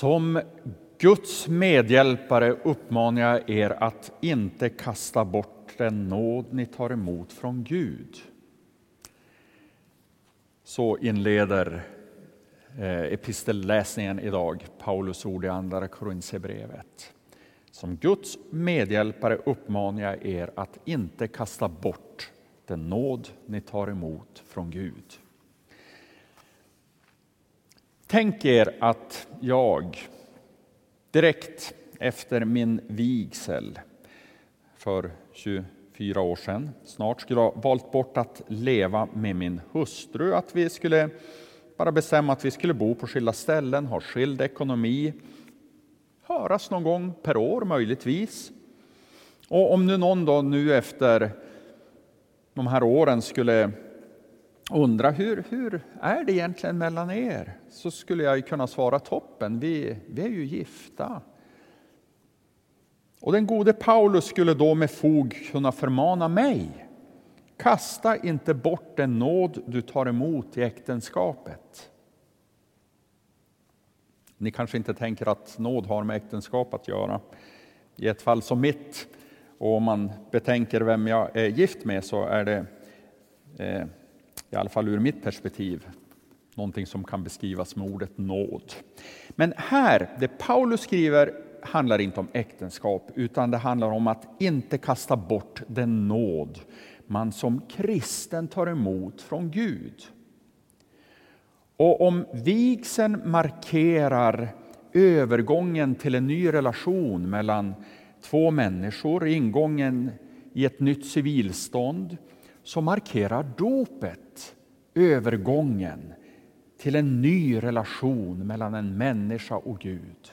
Som Guds medhjälpare uppmanar jag er att inte kasta bort den nåd ni tar emot från Gud. Så inleder eh, epistelläsningen idag, Paulus ord i Andra Korinthierbrevet. Som Guds medhjälpare uppmanar jag er att inte kasta bort den nåd ni tar emot från Gud. Tänk er att jag direkt efter min vigsel för 24 år sedan snart skulle ha valt bort att leva med min hustru, att vi skulle bara bestämma att vi skulle bo på skilda ställen, ha skild ekonomi, höras någon gång per år möjligtvis. Och om nu någon då nu efter de här åren skulle undra hur, hur är det egentligen mellan er? Så skulle jag kunna svara toppen, vi, vi är ju gifta. Och den gode Paulus skulle då med fog kunna förmana mig. Kasta inte bort den nåd du tar emot i äktenskapet. Ni kanske inte tänker att nåd har med äktenskap att göra. I ett fall som mitt, och om man betänker vem jag är gift med, så är det eh, i alla fall ur mitt perspektiv, någonting som kan beskrivas med ordet nåd. Men här, det Paulus skriver handlar inte om äktenskap, utan det handlar om att inte kasta bort den nåd man som kristen tar emot från Gud. Och om vigseln markerar övergången till en ny relation mellan två människor, ingången i ett nytt civilstånd, så markerar dopet övergången till en ny relation mellan en människa och Gud.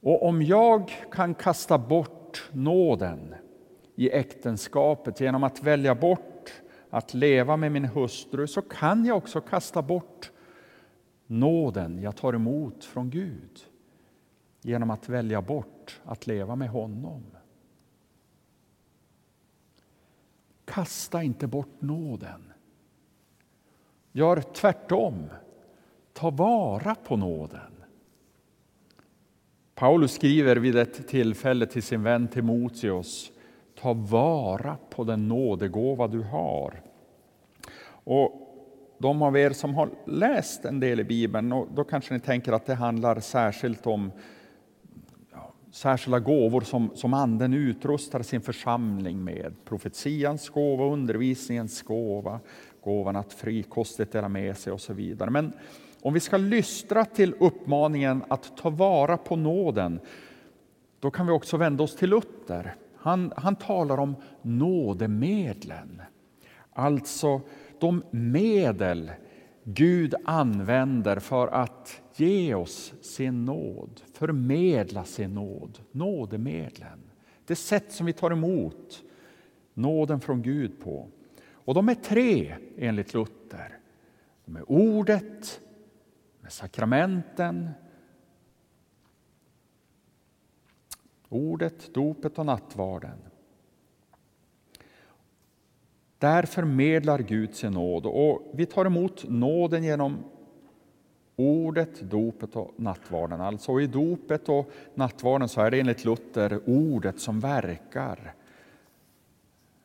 Och om jag kan kasta bort nåden i äktenskapet genom att välja bort att leva med min hustru så kan jag också kasta bort nåden jag tar emot från Gud genom att välja bort att leva med honom. Kasta inte bort nåden. Gör tvärtom. Ta vara på nåden. Paulus skriver vid ett tillfälle till sin vän Timoteus Ta vara på den nådegåva du har. Och de av er som har läst en del i Bibeln, då kanske ni tänker att det handlar särskilt om särskilda gåvor som, som Anden utrustar sin församling med. Profetians gåva, undervisningens gåva, gåvan att frikostigt dela med sig och så vidare. Men om vi ska lystra till uppmaningen att ta vara på nåden, då kan vi också vända oss till Luther. Han, han talar om nådemedlen, alltså de medel Gud använder för att ge oss sin nåd, förmedla sin nåd, nådemedlen. Det sätt som vi tar emot nåden från Gud på. Och de är tre enligt Luther. De är ordet, med sakramenten, ordet, dopet och nattvarden. Där förmedlar Gud sin nåd och vi tar emot nåden genom ordet, dopet och nattvarden. Alltså i dopet och nattvarden så är det enligt Luther ordet som verkar.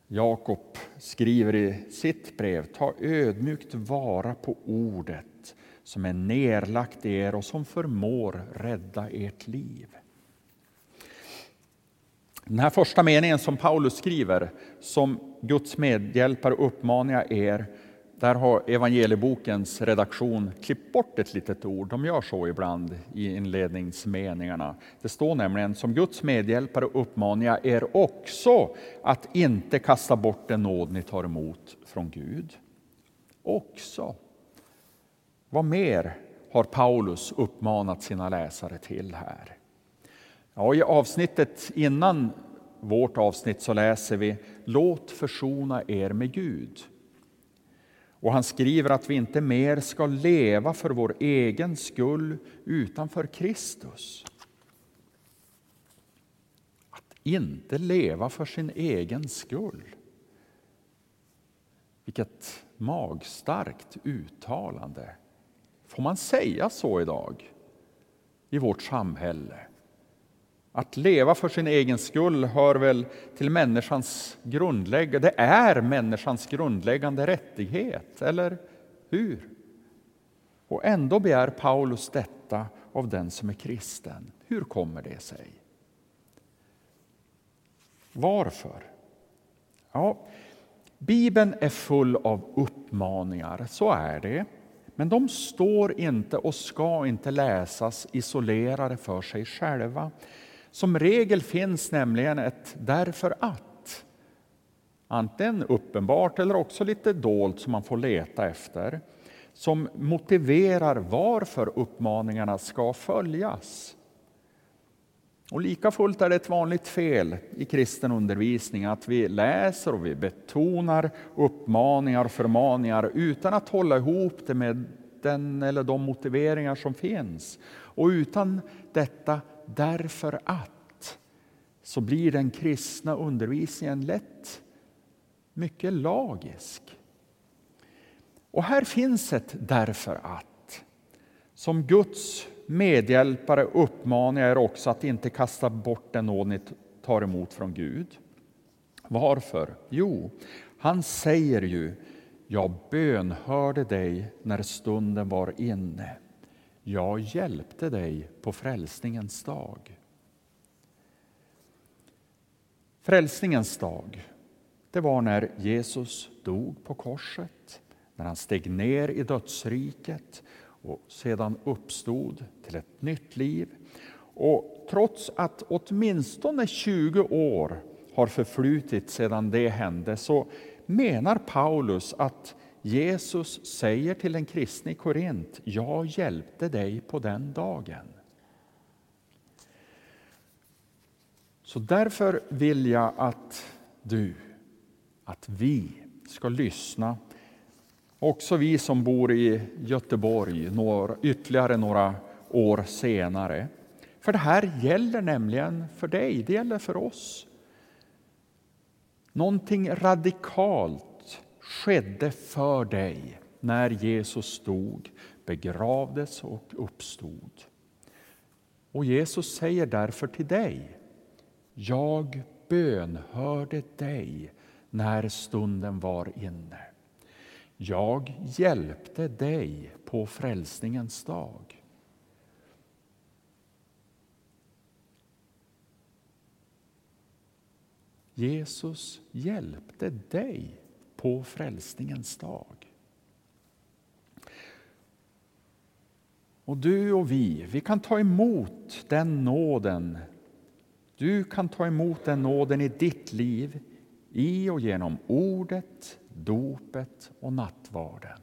Jakob skriver i sitt brev, ta ödmjukt vara på ordet som är nerlagt i er och som förmår rädda ert liv. Den här första meningen som Paulus skriver, som Guds medhjälpare uppmanar jag er, där har evangeliebokens redaktion klippt bort ett litet ord. De gör så ibland i inledningsmeningarna. Det står nämligen som Guds medhjälpare uppmanar jag er också att inte kasta bort den nåd ni tar emot från Gud. Också. Vad mer har Paulus uppmanat sina läsare till här? Ja, I avsnittet innan vårt avsnitt så läser vi Låt försona er med Gud. Och han skriver att vi inte mer ska leva för vår egen skull utan för Kristus. Att inte leva för sin egen skull. Vilket magstarkt uttalande. Får man säga så idag i vårt samhälle? Att leva för sin egen skull hör väl till människans grundläggande, det är människans grundläggande rättighet, eller hur? Och ändå begär Paulus detta av den som är kristen. Hur kommer det sig? Varför? Ja, Bibeln är full av uppmaningar, så är det. Men de står inte och ska inte läsas isolerade för sig själva. Som regel finns nämligen ett därför att. Antingen uppenbart eller också lite dolt som man får leta efter. Som motiverar varför uppmaningarna ska följas. Och lika fullt är det ett vanligt fel i kristen undervisning att vi läser och vi betonar uppmaningar och förmaningar utan att hålla ihop det med den eller de motiveringar som finns. Och utan detta därför att så blir den kristna undervisningen lätt mycket lagisk. Och här finns ett därför att. Som Guds medhjälpare uppmanar jag er också att inte kasta bort den nåd ni tar emot från Gud. Varför? Jo, han säger ju jag bönhörde dig när stunden var inne. Jag hjälpte dig på frälsningens dag. Frälsningens dag, det var när Jesus dog på korset, när han steg ner i dödsriket och sedan uppstod till ett nytt liv. Och trots att åtminstone 20 år har förflutit sedan det hände så menar Paulus att Jesus säger till en kristne i Korint, jag hjälpte dig på den dagen. Så därför vill jag att du, att vi ska lyssna Också vi som bor i Göteborg några, ytterligare några år senare. För det här gäller nämligen för dig, det gäller för oss. Någonting radikalt skedde för dig när Jesus dog, begravdes och uppstod. Och Jesus säger därför till dig, jag bönhörde dig när stunden var inne. Jag hjälpte dig på frälsningens dag. Jesus hjälpte dig på frälsningens dag. Och du och vi, vi kan ta emot den nåden. Du kan ta emot den nåden i ditt liv i och genom ordet, dopet och nattvarden.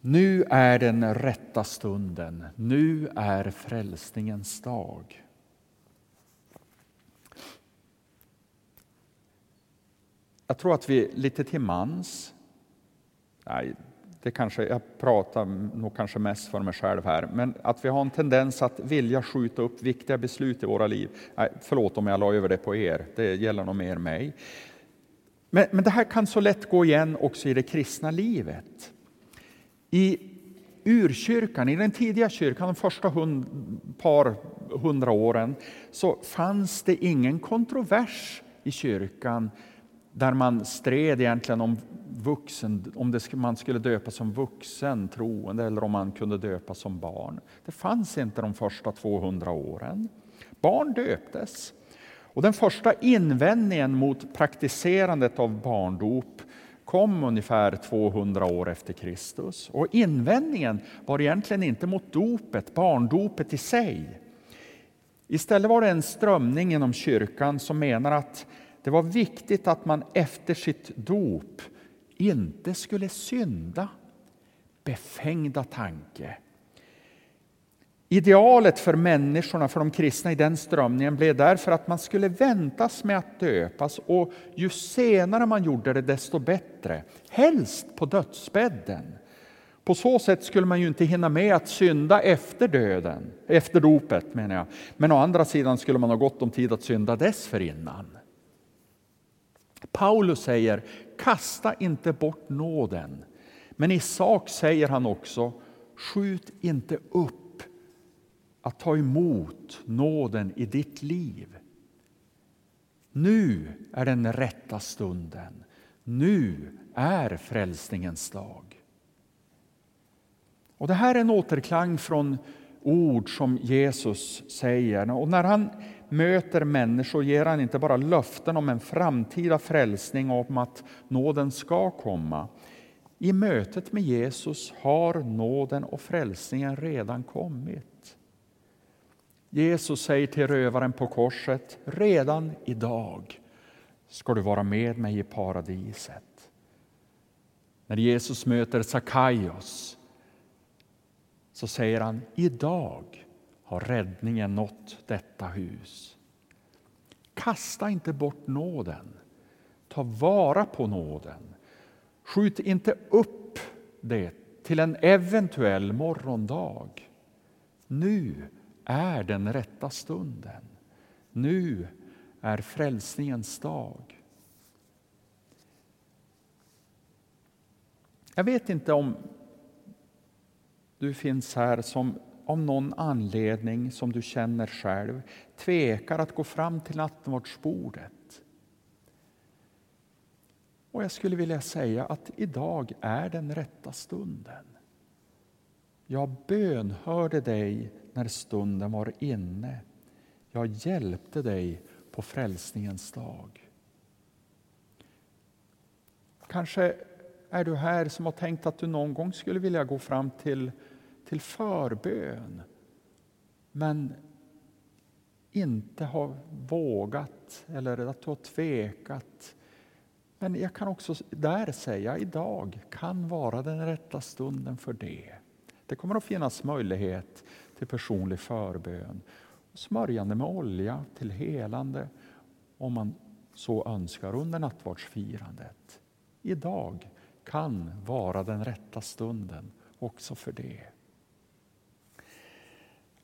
Nu är den rätta stunden, nu är frälsningens dag. Jag tror att vi lite till mans, nej, det kanske, jag pratar nog kanske mest för mig själv här, men att vi har en tendens att vilja skjuta upp viktiga beslut i våra liv. Nej, förlåt om jag la över det på er, det gäller nog mer mig. Men, men det här kan så lätt gå igen också i det kristna livet. I urkyrkan, i den tidiga kyrkan, de första hund, par hundra åren, så fanns det ingen kontrovers i kyrkan där man stred egentligen om vuxen, om det, man skulle döpas som vuxen troende eller om man kunde döpa som barn. Det fanns inte de första 200 åren. Barn döptes. Och den första invändningen mot praktiserandet av barndop kom ungefär 200 år efter Kristus. Och invändningen var egentligen inte mot dopet, barndopet i sig. Istället var det en strömning inom kyrkan som menar att det var viktigt att man efter sitt dop inte skulle synda. Befängda tanke. Idealet för människorna, för de kristna i den strömningen blev därför att man skulle väntas med att döpas och ju senare man gjorde det desto bättre, helst på dödsbädden. På så sätt skulle man ju inte hinna med att synda efter döden, efter dopet menar jag. Men å andra sidan skulle man ha gott om tid att synda dessförinnan. Paulus säger, kasta inte bort nåden Men i sak säger han också, skjut inte upp att ta emot nåden i ditt liv. Nu är den rätta stunden. Nu är frälsningens dag. Och Det här är en återklang från ord som Jesus säger. Och när han möter människor ger han inte bara löften om en framtida frälsning och om att nåden ska komma. I mötet med Jesus har nåden och frälsningen redan kommit. Jesus säger till rövaren på korset, redan idag ska du vara med mig i paradiset. När Jesus möter Sakaios så säger han, idag har räddningen nått detta hus. Kasta inte bort nåden. Ta vara på nåden. Skjut inte upp det till en eventuell morgondag. Nu är den rätta stunden. Nu är frälsningens dag. Jag vet inte om du finns här som av någon anledning som du känner själv tvekar att gå fram till nattvardsbordet. Och jag skulle vilja säga att idag är den rätta stunden. Jag bönhörde dig när stunden var inne. Jag hjälpte dig på frälsningens dag. Kanske är du här som har tänkt att du någon gång skulle vilja gå fram till, till förbön men inte har vågat eller att du har tvekat. Men jag kan också där säga idag kan vara den rätta stunden för det. Det kommer att finnas möjlighet till personlig förbön. Smörjande med olja till helande om man så önskar under nattvardsfirandet. Idag kan vara den rätta stunden också för det.